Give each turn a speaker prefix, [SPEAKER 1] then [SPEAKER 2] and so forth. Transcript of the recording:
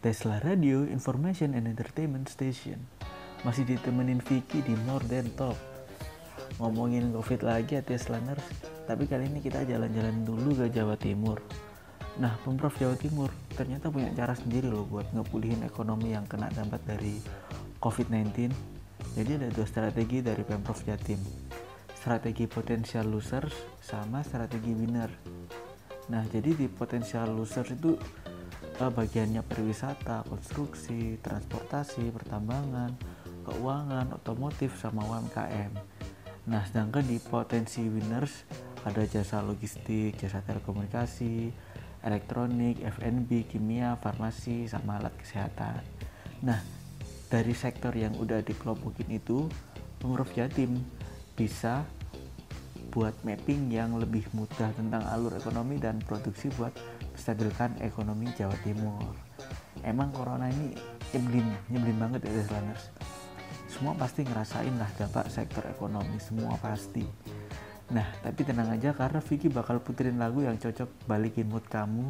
[SPEAKER 1] Tesla Radio Information and Entertainment Station. Masih ditemenin Vicky di More Than Talk. Ngomongin COVID lagi ya Teslaners, tapi kali ini kita jalan-jalan dulu ke Jawa Timur. Nah, Pemprov Jawa Timur ternyata punya cara sendiri loh buat ngepulihin ekonomi yang kena dampak dari COVID-19. Jadi ada dua strategi dari Pemprov Jatim. Strategi potensial losers sama strategi winner. Nah, jadi di potensial losers itu bagiannya pariwisata, konstruksi, transportasi, pertambangan, keuangan, otomotif, sama UMKM. Nah, sedangkan di potensi winners ada jasa logistik, jasa telekomunikasi, elektronik, F&B, kimia, farmasi, sama alat kesehatan. Nah, dari sektor yang udah dikelompokin itu, Pemprov Jatim bisa buat mapping yang lebih mudah tentang alur ekonomi dan produksi buat menstabilkan ekonomi Jawa Timur. Emang corona ini nyebelin, nyebelin banget ya Deslaners. Semua pasti ngerasain lah dampak sektor ekonomi, semua pasti. Nah, tapi tenang aja karena Vicky bakal puterin lagu yang cocok balikin mood kamu